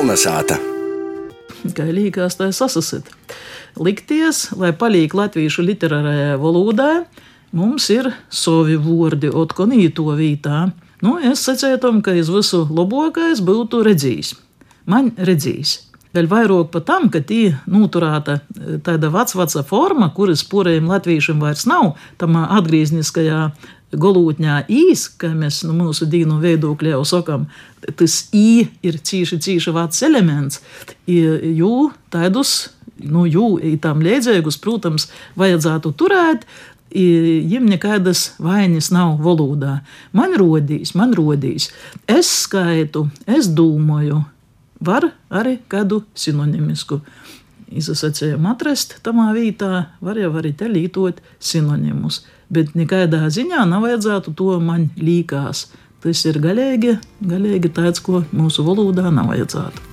Kolnesāta. Kā līkās tā sasasit. Likties, lai palīk latviešu literārajā valodā, mums ir savi vārdi otkonīto vītā. Nu, es secēju, ka es visu labākais būtu redzējis. Man redzējis. Vēl vairāk par tam, ka tī noturēta tāda vecā forma, kuras porējiem latviešiem vairs nav, tam atgriezniskajā golūtņā īs, kā mēs nu, mūsu dīnu viedokļā jau sakām, tas ī ir cīši, cīši vecs elements, jo tādus, nu, jū, tam liedzīgus, protams, vajadzētu turēt, Viņam nekādas vainas nav valodā. Man rodīs, man rodīs. Es skaitu, es domāju, var arī kādu sinonimisku izsacējumu atrast tamā vietā, var jau arī te lītot sinonimus. Bet nekādā ziņā nav vajadzētu to man līkās. Tas ir galīgi, galīgi tāds, ko mūsu valodā nav vajadzētu.